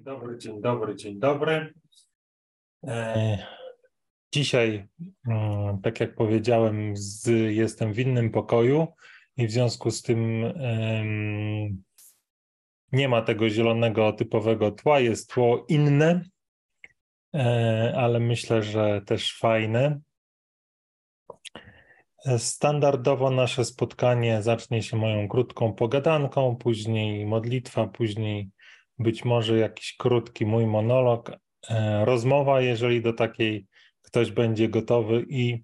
Dzień dobry, dzień dobry, dzień dobry. E, dzisiaj, mm, tak jak powiedziałem, z, jestem w innym pokoju i w związku z tym nie ma tego zielonego typowego tła, jest tło inne, e, ale myślę, że też fajne. Standardowo nasze spotkanie zacznie się moją krótką pogadanką, później modlitwa, później być może jakiś krótki mój monolog, e, rozmowa, jeżeli do takiej ktoś będzie gotowy i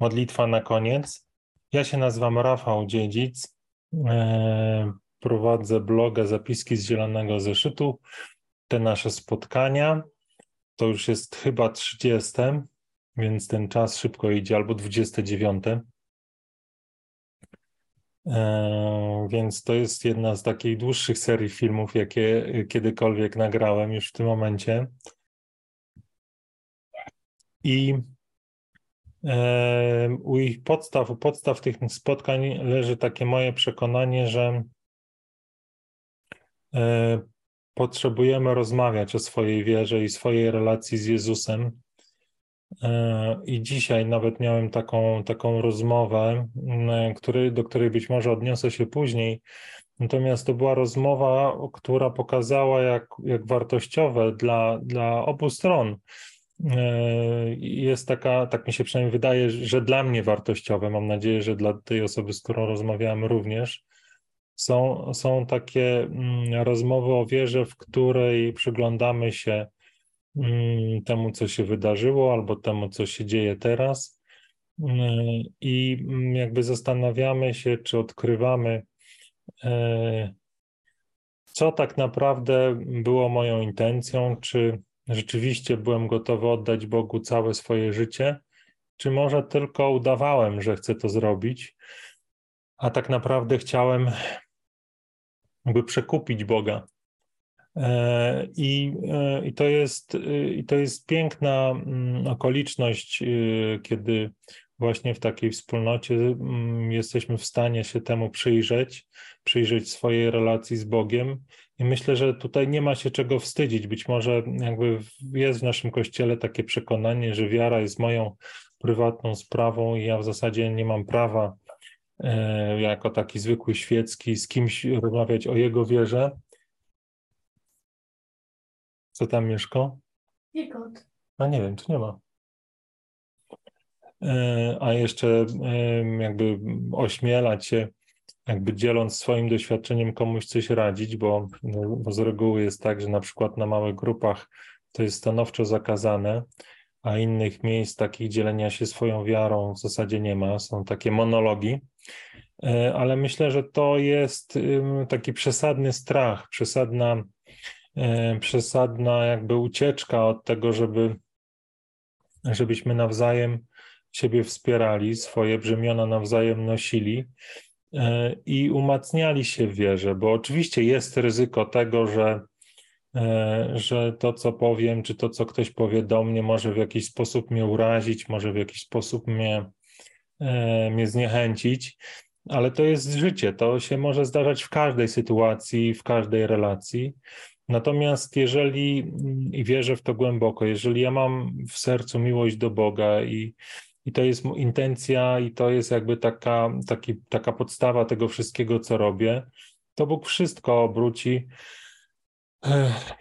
modlitwa na koniec. Ja się nazywam Rafał Dziedzic, e, prowadzę bloga Zapiski z Zielonego Zeszytu. Te nasze spotkania to już jest chyba 30, więc ten czas szybko idzie, albo 29. E, więc to jest jedna z takich dłuższych serii filmów, jakie kiedykolwiek nagrałem już w tym momencie. I e, u ich podstaw, u podstaw tych spotkań leży takie moje przekonanie, że e, potrzebujemy rozmawiać o swojej wierze i swojej relacji z Jezusem. E, I dzisiaj nawet miałem taką, taką rozmowę, który, do której być może odniosę się później. Natomiast to była rozmowa, która pokazała, jak, jak wartościowe dla, dla obu stron e, jest taka, tak mi się przynajmniej wydaje, że dla mnie wartościowe, mam nadzieję, że dla tej osoby, z którą rozmawiałem również, są, są takie rozmowy o wierze, w której przyglądamy się temu, co się wydarzyło, albo temu, co się dzieje teraz. Mm, I mm, jakby zastanawiamy się, czy odkrywamy, e, co tak naprawdę było moją intencją, czy rzeczywiście byłem gotowy oddać Bogu całe swoje życie, czy może tylko udawałem, że chcę to zrobić, a tak naprawdę chciałem by przekupić Boga I, e, i, to jest, I to jest piękna mm, okoliczność, y, kiedy właśnie w takiej wspólnocie mm, jesteśmy w stanie się temu przyjrzeć, przyjrzeć swojej relacji z Bogiem. I myślę, że tutaj nie ma się czego wstydzić. Być może jakby jest w naszym kościele takie przekonanie, że wiara jest moją prywatną sprawą i ja w zasadzie nie mam prawa e, jako taki zwykły świecki z kimś rozmawiać o jego wierze. Co tam mieszka? Ikot. A nie wiem, czy nie ma. E, a jeszcze jakby ośmielać się, jakby dzieląc swoim doświadczeniem komuś coś radzić, bo, no, bo z reguły jest tak, że na przykład na małych grupach to jest stanowczo zakazane, a innych miejsc takich dzielenia się swoją wiarą w zasadzie nie ma. Są takie monologi, e, ale myślę, że to jest taki przesadny strach, przesadna przesadna jakby ucieczka od tego, żeby, żebyśmy nawzajem siebie wspierali, swoje brzemiona nawzajem nosili e, i umacniali się w wierze, bo oczywiście jest ryzyko tego, że, e, że to, co powiem, czy to, co ktoś powie do mnie, może w jakiś sposób mnie urazić, może w jakiś sposób mnie, mnie zniechęcić, ale to jest życie, to się może zdarzać w każdej sytuacji, w każdej relacji. Natomiast jeżeli, i wierzę w to głęboko, jeżeli ja mam w sercu miłość do Boga i, i to jest intencja, i to jest jakby taka, taki, taka podstawa tego wszystkiego, co robię, to Bóg wszystko obróci,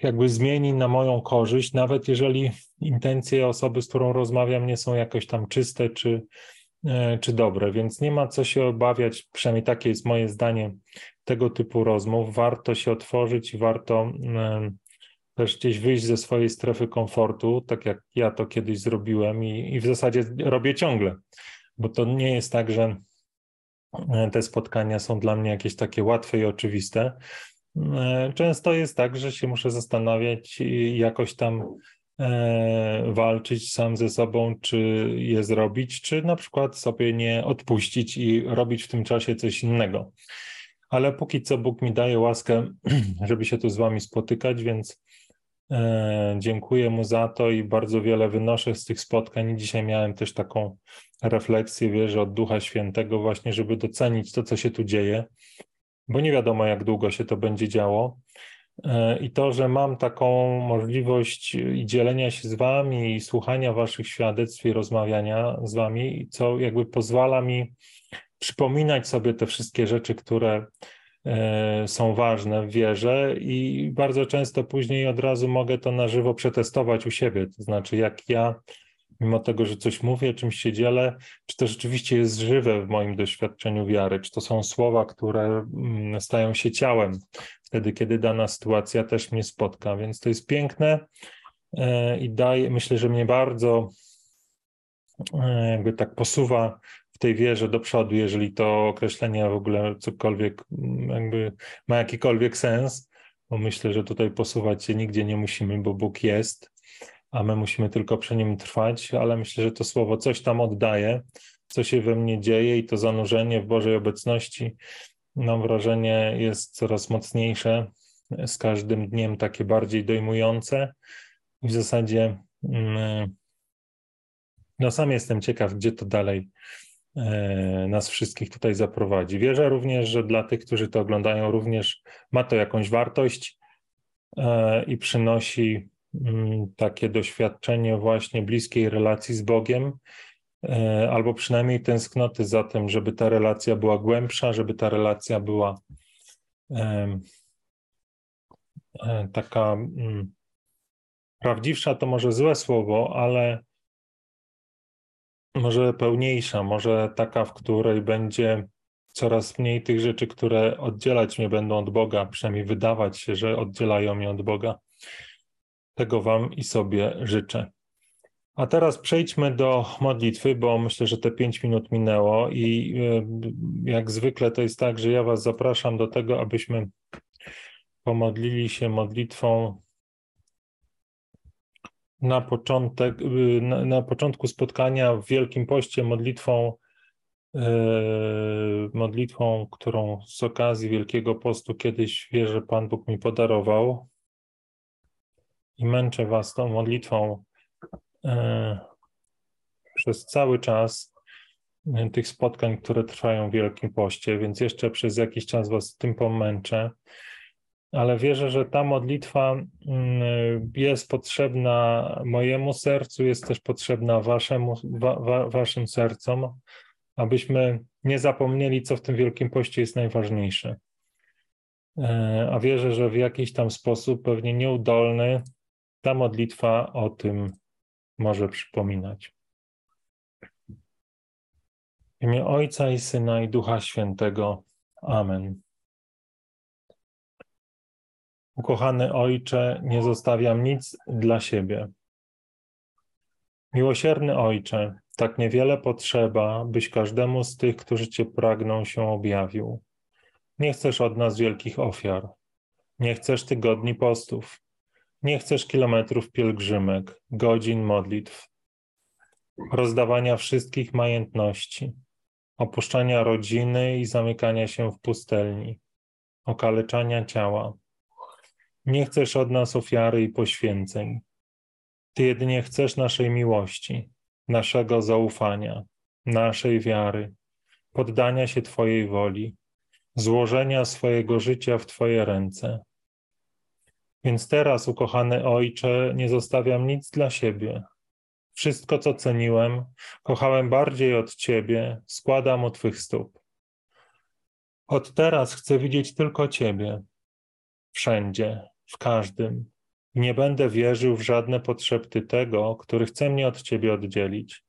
jakby zmieni na moją korzyść, nawet jeżeli intencje osoby, z którą rozmawiam, nie są jakoś tam czyste czy, e, czy dobre, więc nie ma co się obawiać, przynajmniej takie jest moje zdanie, tego typu rozmów. Warto się otworzyć, warto też gdzieś wyjść ze swojej strefy komfortu, tak jak ja to kiedyś zrobiłem i, i w zasadzie robię ciągle, bo to nie jest tak, że te spotkania są dla mnie jakieś takie łatwe i oczywiste. Często jest tak, że się muszę zastanawiać i jakoś tam e, walczyć sam ze sobą, czy je zrobić, czy na przykład sobie nie odpuścić i robić w tym czasie coś innego ale póki co Bóg mi daje łaskę, żeby się tu z Wami spotykać, więc e, dziękuję Mu za to i bardzo wiele wynoszę z tych spotkań. Dzisiaj miałem też taką refleksję, wierzę, od Ducha Świętego, właśnie, żeby docenić to, co się tu dzieje, bo nie wiadomo, jak długo się to będzie działo. E, I to, że mam taką możliwość i dzielenia się z Wami, i słuchania Waszych świadectw, i rozmawiania z Wami, co jakby pozwala mi przypominać sobie te wszystkie rzeczy, które e, są ważne w wierze, i bardzo często później od razu mogę to na żywo przetestować u siebie. To znaczy, jak ja mimo tego, że coś mówię, czymś się dzielę, czy to rzeczywiście jest żywe w moim doświadczeniu wiary, czy to są słowa, które mm, stają się ciałem wtedy, kiedy dana sytuacja też mnie spotka. Więc to jest piękne e, i daje, myślę, że mnie bardzo e, jakby tak posuwa w tej wierze do przodu, jeżeli to określenie w ogóle cokolwiek mm, jakby ma jakikolwiek sens, bo myślę, że tutaj posuwać się nigdzie nie musimy, bo Bóg jest a my musimy tylko przy nim trwać, ale myślę, że to słowo coś tam oddaje, co się we mnie dzieje i to zanurzenie w Bożej obecności, mam wrażenie, jest coraz mocniejsze, z każdym dniem takie bardziej dojmujące. W zasadzie mm, no sam jestem ciekaw, gdzie to dalej nas wszystkich tutaj zaprowadzi. Wierzę również, że dla tych, którzy to oglądają, również ma to jakąś wartość e, i przynosi Mm, takie doświadczenie właśnie bliskiej relacji z Bogiem, e, albo przynajmniej tęsknoty za tym, żeby ta relacja była głębsza, żeby ta relacja była e, taka mm, prawdziwsza, to może złe słowo, ale może pełniejsza, może taka, w której będzie coraz mniej tych rzeczy, które oddzielać mnie będą od Boga, przynajmniej wydawać się, że oddzielają mnie od Boga. Tego Wam i sobie życzę. A teraz przejdźmy do modlitwy, bo myślę, że te pięć minut minęło i e, jak zwykle to jest tak, że ja Was zapraszam do tego, abyśmy pomodlili się modlitwą na, początek, y, na, na początku spotkania w Wielkim Poście, modlitwą, yy, modlitwą, którą z okazji Wielkiego Postu kiedyś wierzę Pan Bóg mi podarował i męczę Was tą modlitwą e, przez cały czas e, tych spotkań, które trwają w Wielkim Poście, więc jeszcze przez jakiś czas Was tym pomęczę. Ale wierzę, że ta modlitwa mm, jest potrzebna mojemu sercu, jest też potrzebna waszemu, wa, wa, Waszym sercom, abyśmy nie zapomnieli, co w tym Wielkim Poście jest najważniejsze. E, a wierzę, że w jakiś tam sposób, pewnie nieudolny, ta modlitwa o tym może przypominać. W imię Ojca i Syna i Ducha Świętego. Amen. Ukochany Ojcze, nie zostawiam nic dla siebie. Miłosierny Ojcze, tak niewiele potrzeba, byś każdemu z tych, którzy Cię pragną, się objawił. Nie chcesz od nas wielkich ofiar. Nie chcesz tygodni postów. Nie chcesz kilometrów pielgrzymek, godzin modlitw, rozdawania wszystkich majątności, opuszczania rodziny i zamykania się w pustelni, okaleczania ciała. Nie chcesz od nas ofiary i poświęceń. Ty jedynie chcesz naszej miłości, naszego zaufania, naszej wiary, poddania się Twojej woli, złożenia swojego życia w Twoje ręce więc teraz, ukochany Ojcze, nie zostawiam nic dla siebie. Wszystko, co ceniłem, kochałem bardziej od Ciebie, składam u Twych stóp. Od teraz chcę widzieć tylko Ciebie, wszędzie, w każdym. Nie będę wierzył w żadne potrzeby tego, który chce mnie od Ciebie oddzielić,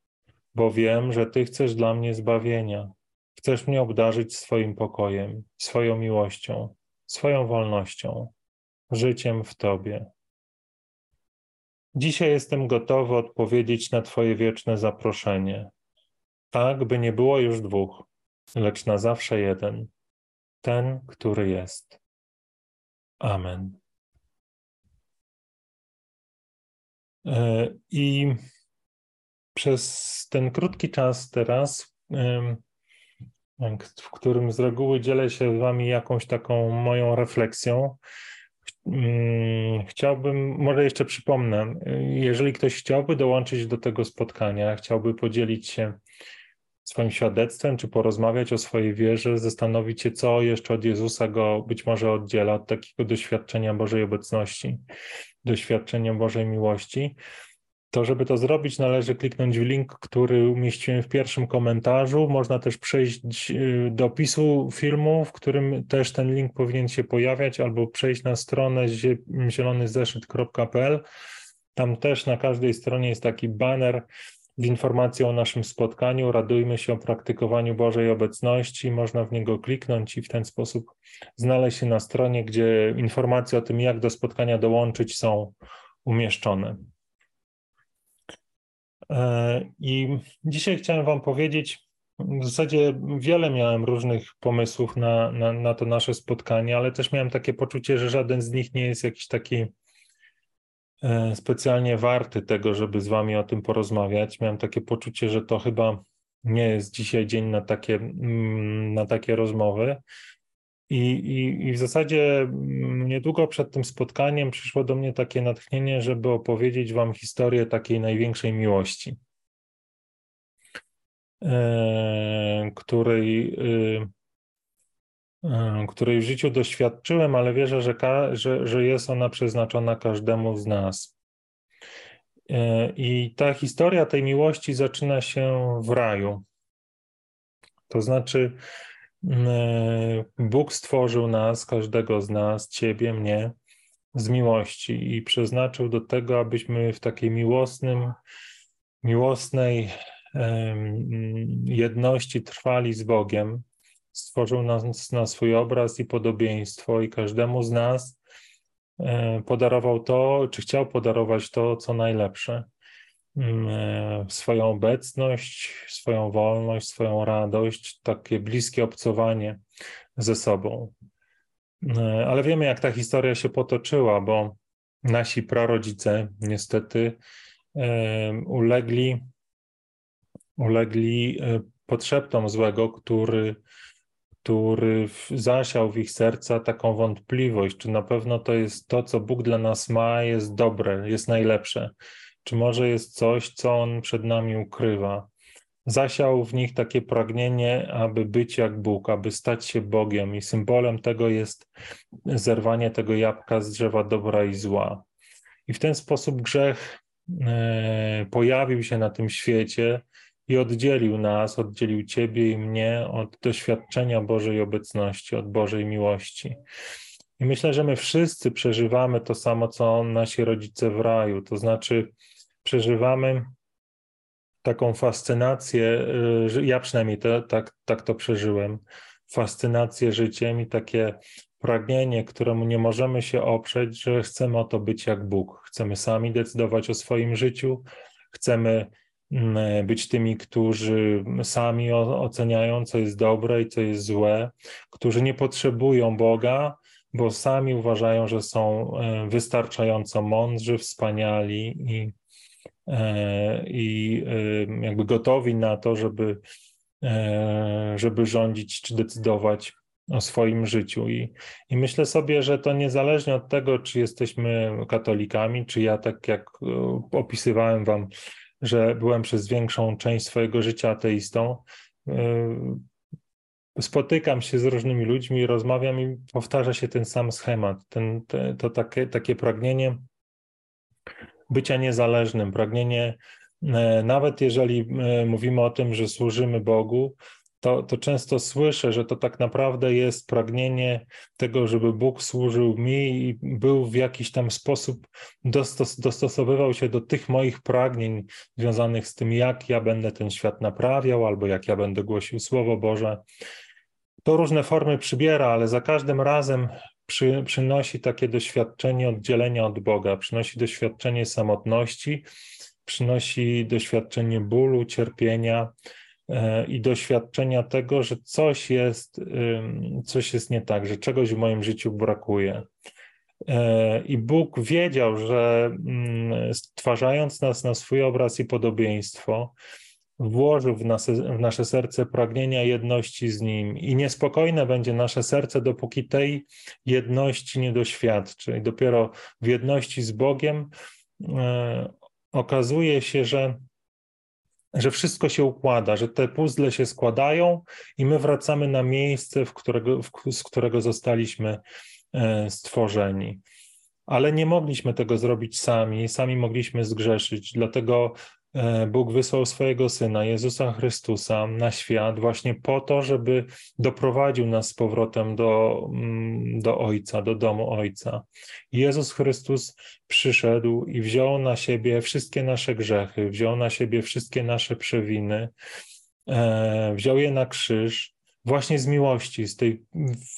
bo wiem, że Ty chcesz dla mnie zbawienia. Chcesz mnie obdarzyć swoim pokojem, swoją miłością, swoją wolnością życiem w Tobie. Dzisiaj jestem gotowy odpowiedzieć na Twoje wieczne zaproszenie, tak by nie było już dwóch, lecz na zawsze jeden, ten, który jest. Amen. I przez ten krótki czas teraz, w którym z reguły dzielę się z Wami jakąś taką moją refleksją, chciałbym, może jeszcze przypomnę, jeżeli ktoś chciałby dołączyć do tego spotkania, chciałby podzielić się swoim świadectwem, czy porozmawiać o swojej wierze, zastanowić się, co jeszcze od Jezusa go być może oddziela od takiego doświadczenia Bożej obecności, doświadczenia Bożej miłości. To, żeby to zrobić, należy kliknąć w link, który umieściłem w pierwszym komentarzu. Można też przejść y, do opisu filmu, w którym też ten link powinien się pojawiać, albo przejść na stronę zielonyzeszyt.pl. Tam też na każdej stronie jest taki banner z informacją o naszym spotkaniu. Radujmy się o praktykowaniu Bożej obecności. Można w niego kliknąć i w ten sposób znaleźć się na stronie, gdzie informacje o tym, jak do spotkania dołączyć, są umieszczone. E, I dzisiaj chciałem Wam powiedzieć, w zasadzie wiele miałem różnych pomysłów na, na, na to nasze spotkanie, ale też miałem takie poczucie, że żaden z nich nie jest jakiś taki specjalnie warty tego, żeby z Wami o tym porozmawiać. Miałem takie poczucie, że to chyba nie jest dzisiaj dzień na takie, mm, na takie rozmowy. I, i, I w zasadzie mm, niedługo przed tym spotkaniem przyszło do mnie takie natchnienie, żeby opowiedzieć Wam historię takiej największej miłości, e, której, e, e, której w życiu doświadczyłem, ale wierzę, że, że, że jest ona przeznaczona każdemu z nas. E, I ta historia tej miłości zaczyna się w raju. To znaczy, E, Bóg stworzył nas, każdego z nas, ciebie, mnie, z miłości i przeznaczył do tego, abyśmy w takiej miłosnym, miłosnej jedności trwali z Bogiem. Stworzył nas na swój obraz i podobieństwo, i każdemu z nas e, podarował to, czy chciał podarować to, co najlepsze. Mm, e, swoją obecność, swoją wolność, swoją radość, takie bliskie obcowanie ze sobą. E, ale wiemy, jak ta historia się potoczyła, bo nasi prarodzice niestety ulegli, ulegli podszeptom złego, który, który zasiał w ich serca taką wątpliwość, czy na pewno to jest to, co Bóg dla nas ma, jest dobre, jest najlepsze czy może jest coś, co on przed nami ukrywa? Zasiał w nich takie pragnienie, aby być jak Bóg, aby stać się Bogiem, i symbolem tego jest zerwanie tego jabłka z drzewa dobra i zła. I w ten sposób grzech e, pojawił się na tym świecie i oddzielił nas, oddzielił Ciebie i mnie od doświadczenia Bożej obecności, od Bożej miłości. I myślę, że my wszyscy przeżywamy to samo, co nasi rodzice w raju, to znaczy przeżywamy taką fascynację, y, ja przynajmniej to, tak, tak to przeżyłem, fascynację życiem i takie pragnienie, któremu nie możemy się oprzeć, że chcemy o to być jak Bóg. Chcemy sami decydować o swoim życiu, chcemy być tymi, którzy sami oceniają, co jest dobre i co jest złe, którzy nie potrzebują Boga, bo sami uważają, że są e, wystarczająco mądrzy, wspaniali i E, i e, jakby gotowi na to, żeby, żeby rządzić czy decydować o swoim życiu. I, I myślę sobie, że to niezależnie od tego, czy jesteśmy katolikami, czy ja, tak jak opisywałem Wam, że byłem przez większą część swojego życia ateistą, spotykam się z różnymi ludźmi, rozmawiam i powtarza się ten sam schemat, ten, te, to takie, takie pragnienie bycia niezależnym, pragnienie, e, nawet jeżeli e, mówimy o tym, że służymy Bogu, to, to często słyszę, że to tak naprawdę jest pragnienie tego, żeby Bóg służył mi i był w jakiś tam sposób, dostos, dostosowywał się do tych moich pragnień związanych z tym, jak ja będę ten świat naprawiał, albo jak ja będę głosił Słowo Boże. To różne formy przybiera, ale za każdym razem przy, przynosi takie doświadczenie oddzielenia od Boga, przynosi doświadczenie samotności, przynosi doświadczenie bólu, cierpienia i doświadczenia tego, że coś jest, coś jest nie tak, że czegoś w moim życiu brakuje. E, I Bóg wiedział, że mm, stwarzając nas na swój obraz i podobieństwo, włożył w, nas, w nasze serce pragnienia jedności z Nim i niespokojne będzie nasze serce, dopóki tej jedności nie doświadczy. I dopiero w jedności z Bogiem e, okazuje się, że że wszystko się układa, że te puzzle się składają i my wracamy na miejsce, w którego, w, z którego zostaliśmy e, stworzeni. Ale nie mogliśmy tego zrobić sami, sami mogliśmy zgrzeszyć, dlatego Bóg wysłał swojego Syna, Jezusa Chrystusa, na świat właśnie po to, żeby doprowadził nas z powrotem do, mm, do Ojca, do domu Ojca. Jezus Chrystus przyszedł i wziął na siebie wszystkie nasze grzechy, wziął na siebie wszystkie nasze przewiny, e, wziął je na krzyż właśnie z miłości, z tej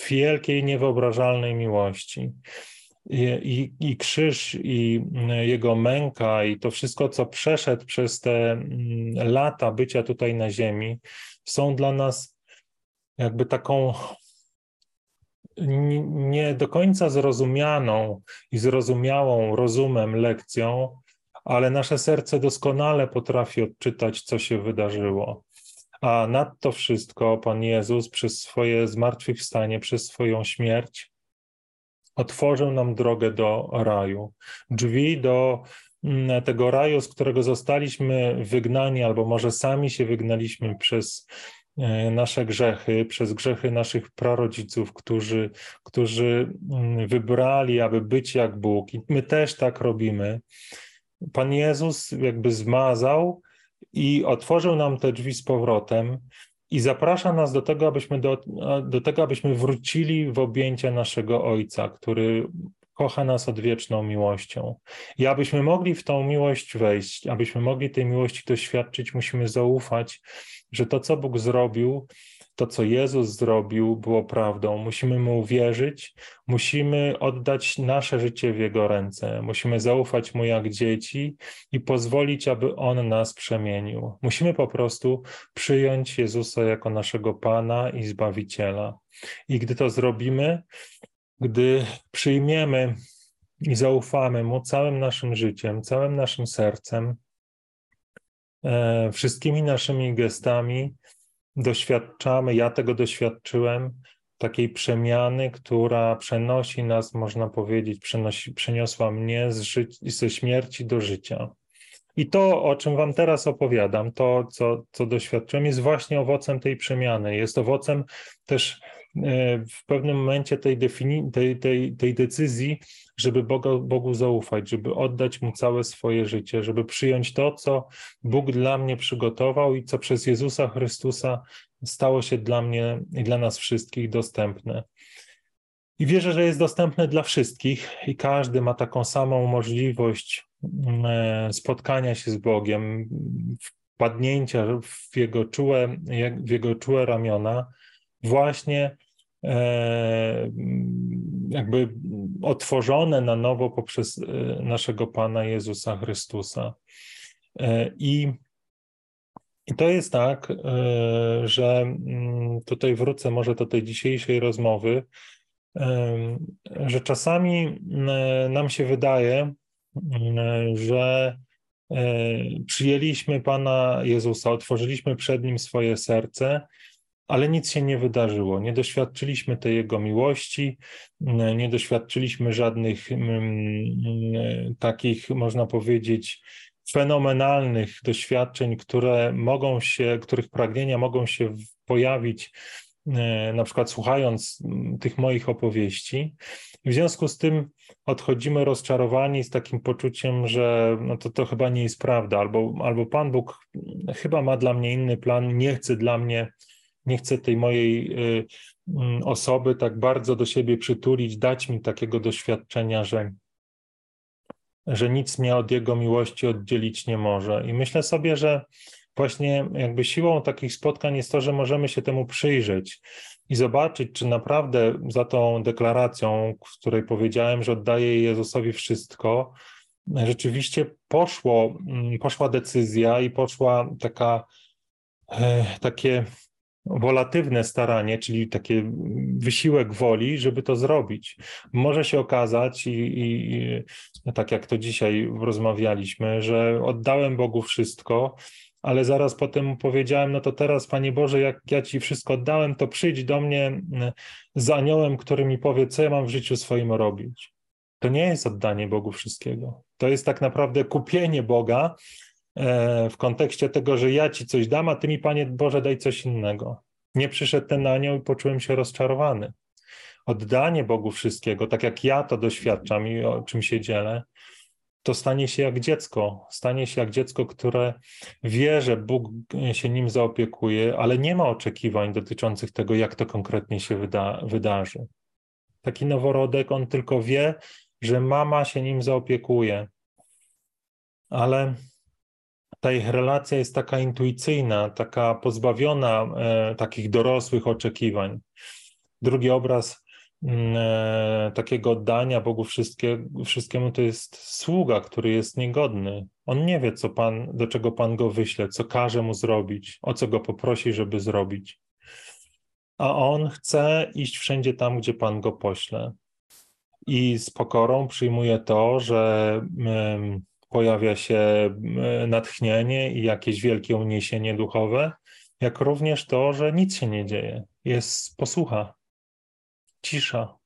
wielkiej, niewyobrażalnej miłości. I, i, krzyż, i mm, jego męka, i to wszystko, co przeszedł przez te mm, lata bycia tutaj na Ziemi, są dla nas jakby taką nie do końca zrozumianą i zrozumiałą rozumem lekcją, ale nasze serce doskonale potrafi odczytać, co się wydarzyło. A nad to wszystko Pan Jezus przez swoje zmartwychwstanie, przez swoją śmierć, otworzył nam drogę do raju. Drzwi do mm, tego raju, z którego zostaliśmy wygnani, albo może sami się wygnaliśmy przez e, nasze grzechy, przez grzechy naszych prarodziców, którzy, którzy mm, wybrali, aby być jak Bóg. I my też tak robimy. Pan Jezus jakby zmazał i otworzył nam te drzwi z powrotem i zaprasza nas do tego, abyśmy, do, do tego, abyśmy wrócili w objęcia naszego Ojca, który kocha nas odwieczną miłością. I abyśmy mogli w tą miłość wejść, abyśmy mogli tej miłości doświadczyć, musimy zaufać, że to, co Bóg zrobił, to, co Jezus zrobił, było prawdą. Musimy mu uwierzyć, musimy oddać nasze życie w Jego ręce, musimy zaufać mu jak dzieci i pozwolić, aby On nas przemienił. Musimy po prostu przyjąć Jezusa jako naszego Pana i Zbawiciela. I gdy to zrobimy, gdy przyjmiemy i zaufamy Mu całym naszym życiem, całym naszym sercem, e, wszystkimi naszymi gestami, doświadczamy, ja tego doświadczyłem, takiej przemiany, która przenosi nas, można powiedzieć, przenosi, przeniosła mnie z ży- ze śmierci do życia. I to, o czym Wam teraz opowiadam, to, co, co doświadczyłem, jest właśnie owocem tej przemiany. Jest owocem też w pewnym momencie tej, defini- tej, tej, tej decyzji, żeby Boga, Bogu zaufać, żeby oddać Mu całe swoje życie, żeby przyjąć to, co Bóg dla mnie przygotował i co przez Jezusa Chrystusa stało się dla mnie i dla nas wszystkich dostępne. I wierzę, że jest dostępne dla wszystkich i każdy ma taką samą możliwość mm, e, spotkania się z Bogiem, wpadnięcia w jego czułe, w jego czułe ramiona, właśnie E, jakby otworzone na nowo poprzez e, naszego Pana Jezusa Chrystusa. E, I, i to jest tak, że mm, tutaj wrócę może do tej dzisiejszej rozmowy, że czasami nam się wydaje, że przyjęliśmy Pana Jezusa, otworzyliśmy przed Nim swoje serce ale nic się nie wydarzyło. Nie doświadczyliśmy tej Jego miłości, nie doświadczyliśmy żadnych takich, można powiedzieć, fenomenalnych doświadczeń, które mogą się, których pragnienia mogą się pojawić, e, na przykład słuchając tych moich opowieści. W związku z tym odchodzimy rozczarowani z takim poczuciem, że no to, to chyba nie jest prawda, albo, albo Pan Bóg chyba ma dla mnie inny plan, nie chce dla mnie nie chcę tej mojej y, mm, osoby tak bardzo do siebie przytulić, dać mi takiego doświadczenia, że, że nic mnie od Jego miłości oddzielić nie może. I myślę sobie, że właśnie jakby siłą takich spotkań jest to, że możemy się temu przyjrzeć i zobaczyć, czy naprawdę za tą deklaracją, w której powiedziałem, że oddaję Jezusowi wszystko, rzeczywiście poszło, mm, poszła decyzja i poszła taka, e, takie wolatywne staranie, czyli taki wysiłek woli, żeby to zrobić. Może się okazać, i, i, tak jak to dzisiaj rozmawialiśmy, że oddałem Bogu wszystko, ale zaraz potem powiedziałem, no to teraz, Panie Boże, jak ja Ci wszystko oddałem, to przyjdź do mnie z aniołem, który mi powie, co ja mam w życiu swoim robić. To nie jest oddanie Bogu wszystkiego. To jest tak naprawdę kupienie Boga w kontekście tego, że ja ci coś dam, a ty mi, Panie Boże, daj coś innego. Nie przyszedł ten anioł i poczułem się rozczarowany. Oddanie Bogu wszystkiego, tak jak ja to doświadczam i o czym się dzielę, to stanie się jak dziecko. Stanie się jak dziecko, które wie, że Bóg się nim zaopiekuje, ale nie ma oczekiwań dotyczących tego, jak to konkretnie się wyda wydarzy. Taki noworodek, on tylko wie, że mama się nim zaopiekuje. Ale ta ich relacja jest taka intuicyjna, taka pozbawiona e, takich dorosłych oczekiwań. Drugi obraz Mm, e, takiego oddania Bogu wszystkie, wszystkiemu to jest sługa, który jest niegodny. On nie wie, co Pan, do czego Pan go wyśle, co każe mu zrobić, o co go poprosi, żeby zrobić. A on chce iść wszędzie tam, gdzie Pan go pośle. I z pokorą przyjmuje to, że pojawia się natchnienie i jakieś wielkie uniesienie duchowe, jak również to, że nic się nie dzieje. Jest posłucha, cisza.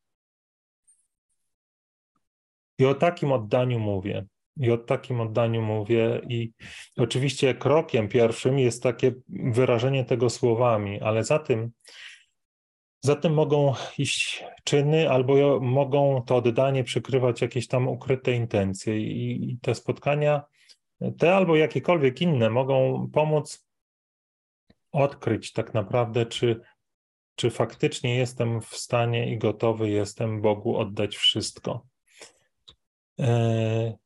I o takim oddaniu mówię. I o takim oddaniu mówię. I oczywiście krokiem pierwszym jest takie wyrażenie tego słowami, ale za tym, za tym mogą iść czyny, albo mogą to oddanie przykrywać jakieś tam ukryte intencje. I, te spotkania, te albo jakiekolwiek inne, mogą pomóc odkryć tak naprawdę, czy czy faktycznie jestem w stanie i gotowy jestem Bogu oddać wszystko. E...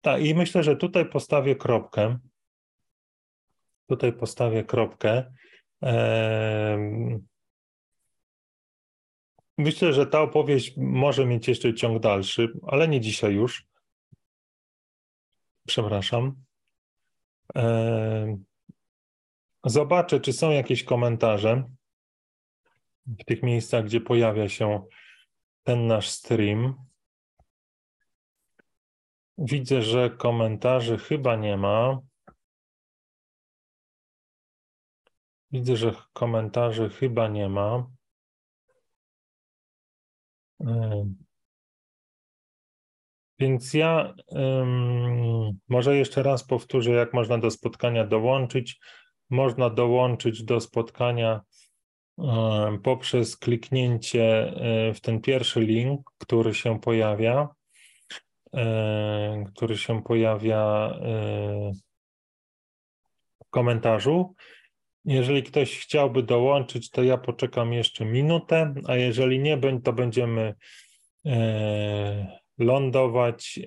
Tak, i myślę, że tutaj postawię kropkę. Tutaj postawię kropkę. Myślę, że ta opowieść może mieć jeszcze ciąg dalszy, ale nie dzisiaj już. Przepraszam. Zobaczę, czy są jakieś komentarze w tych miejscach, gdzie pojawia się ten nasz stream. Widzę, że komentarzy chyba nie ma. Widzę, że komentarzy chyba nie ma. Więc ja może jeszcze raz powtórzę, jak można do spotkania dołączyć można dołączyć do spotkania e, poprzez kliknięcie e, w ten pierwszy link, który się pojawia, e, który się pojawia w komentarzu. Jeżeli ktoś chciałby dołączyć, to ja poczekam jeszcze minutę, a jeżeli nie, to będziemy lądować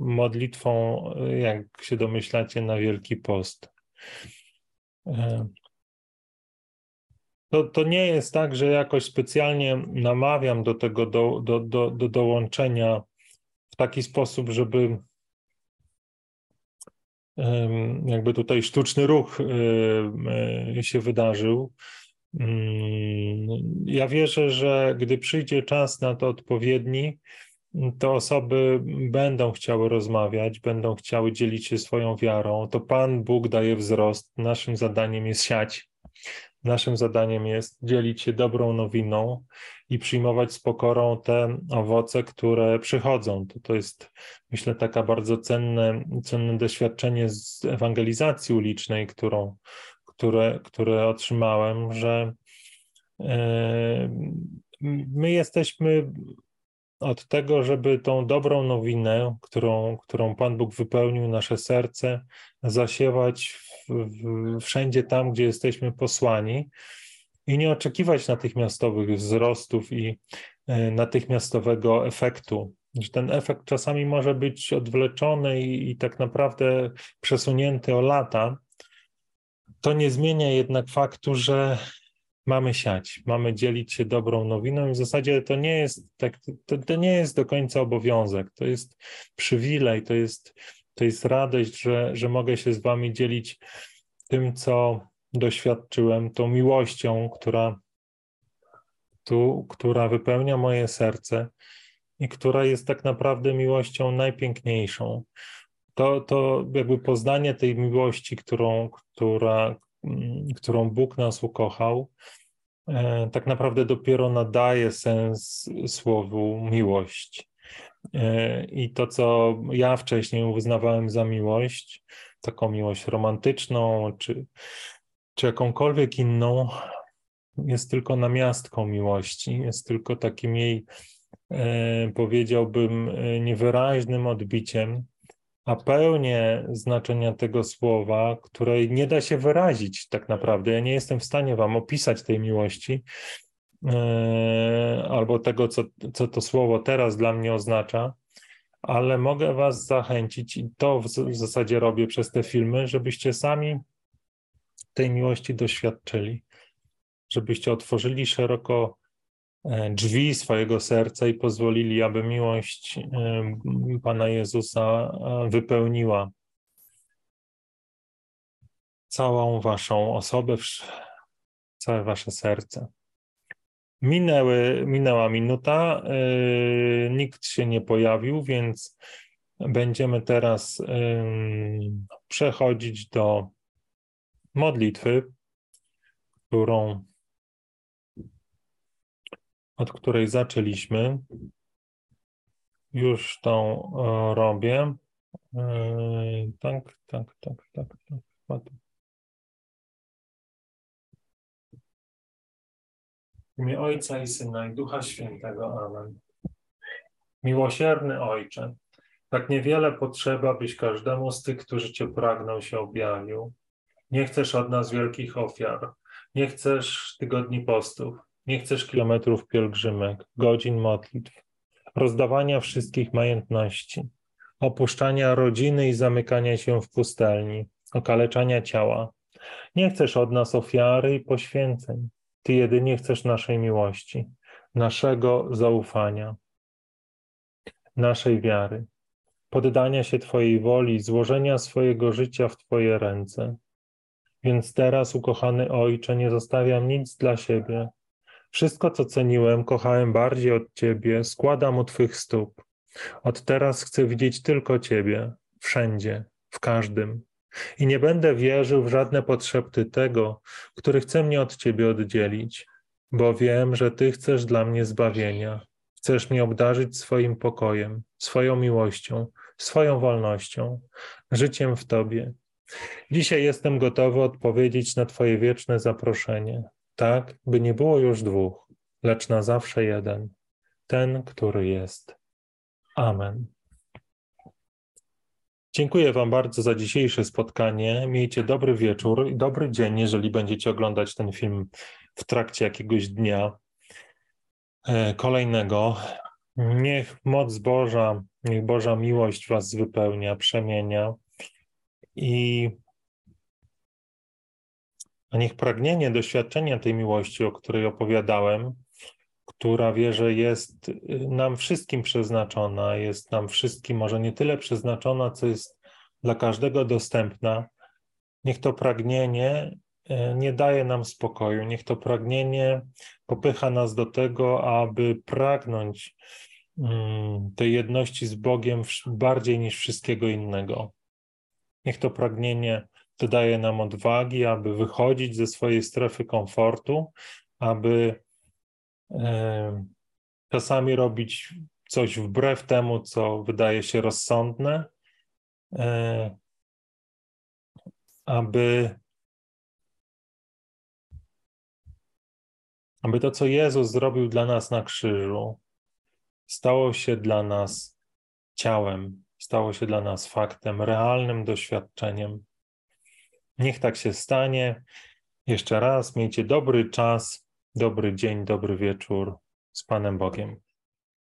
modlitwą, jak się domyślacie, na Wielki Post. To, to nie jest tak, że jakoś specjalnie namawiam do tego, do, do, do, do dołączenia w taki sposób, żeby jakby tutaj sztuczny ruch się wydarzył. Mm, ja wierzę, że gdy przyjdzie czas na to odpowiedni, to osoby będą chciały rozmawiać, będą chciały dzielić się swoją wiarą. To Pan Bóg daje wzrost. Naszym zadaniem jest siać. Naszym zadaniem jest dzielić się dobrą nowiną i przyjmować z pokorą te owoce, które przychodzą. To, to jest, myślę, taka bardzo cenne, cenne doświadczenie z ewangelizacji ulicznej, którą, które, które otrzymałem, że e, my jesteśmy od tego, żeby tą dobrą nowinę, którą, którą Pan Bóg wypełnił nasze serce, zasiewać w, wszędzie tam, gdzie jesteśmy posłani i nie oczekiwać natychmiastowych wzrostów i e, natychmiastowego efektu. Ten efekt czasami może być odwleczony i, i tak naprawdę przesunięty o lata. To nie zmienia jednak faktu, że mamy siać, mamy dzielić się dobrą nowiną i w zasadzie to nie jest tak, to, to nie jest do końca obowiązek, to jest przywilej, to jest, to jest radość, że, że mogę się z wami dzielić tym, co doświadczyłem, tą miłością, która tu, która wypełnia moje serce i która jest tak naprawdę miłością najpiękniejszą. To, to jakby poznanie tej miłości, którą, która, mm, którą Bóg nas ukochał, E, tak naprawdę dopiero nadaje sens słowu miłość. E, I to, co ja wcześniej uznawałem za miłość, taką miłość romantyczną, czy, czy jakąkolwiek inną, jest tylko namiastką miłości, jest tylko takim jej, e, powiedziałbym, e, niewyraźnym odbiciem, a pełnię znaczenia tego słowa, której nie da się wyrazić tak naprawdę. Ja nie jestem w stanie Wam opisać tej miłości, albo tego, co, co to słowo teraz dla mnie oznacza, ale mogę Was zachęcić, i to w zasadzie robię przez te filmy, żebyście sami tej miłości doświadczyli żebyście otworzyli szeroko e, drzwi swojego serca i pozwolili, aby miłość e, Pana Jezusa e, wypełniła całą Waszą osobę, całe Wasze serce. Minęły, minęła minuta, nikt się nie pojawił, więc będziemy teraz przechodzić do modlitwy, którą od której zaczęliśmy. Już tą e, robię. E, tak, tak, tak, tak, tak. W imię Ojca i Syna i Ducha Świętego. Amen. Miłosierny Ojcze, tak niewiele potrzeba, byś każdemu z tych, którzy Cię pragną, się objawił. Nie chcesz od nas wielkich ofiar, nie chcesz tygodni postów, nie chcesz kilometrów pielgrzymek, godzin modlitw, rozdawania wszystkich majątności, opuszczania rodziny i zamykania się w pustelni, okaleczania ciała. Nie chcesz od nas ofiary i poświęceń. Ty jedynie chcesz naszej miłości, naszego zaufania, naszej wiary, poddania się Twojej woli, złożenia swojego życia w Twoje ręce. Więc teraz, ukochany Ojcze, nie zostawiam nic dla siebie, wszystko, co ceniłem, kochałem bardziej od Ciebie, składam u Twych stóp. Od teraz chcę widzieć tylko Ciebie, wszędzie, w każdym. I nie będę wierzył w żadne potrzeby tego, który chce mnie od Ciebie oddzielić, bo wiem, że Ty chcesz dla mnie zbawienia. Chcesz mnie obdarzyć swoim pokojem, swoją miłością, swoją wolnością, życiem w Tobie. Dzisiaj jestem gotowy odpowiedzieć na Twoje wieczne zaproszenie tak by nie było już dwóch, lecz na zawsze jeden, ten, który jest. Amen. Dziękuję Wam bardzo za dzisiejsze spotkanie. Miejcie dobry wieczór i dobry dzień, jeżeli będziecie oglądać ten film w trakcie jakiegoś dnia e, kolejnego. Niech moc Boża, niech Boża miłość Was wypełnia, przemienia i a niech pragnienie doświadczenia tej miłości, o której opowiadałem, która wierzę jest y, nam wszystkim przeznaczona, jest nam wszystkim może nie tyle przeznaczona, co jest dla każdego dostępna. Niech to pragnienie y, nie daje nam spokoju, niech to pragnienie popycha nas do tego, aby pragnąć mm, tej jedności z Bogiem bardziej niż wszystkiego innego. Niech to pragnienie to daje nam odwagi, aby wychodzić ze swojej strefy komfortu, aby czasami robić coś wbrew temu, co wydaje się rozsądne, e, aby, aby to, co Jezus zrobił dla nas na krzyżu, stało się dla nas ciałem, stało się dla nas faktem, realnym doświadczeniem. Niech tak się stanie. Jeszcze raz miejcie dobry czas, dobry dzień, dobry wieczór z Panem Bogiem.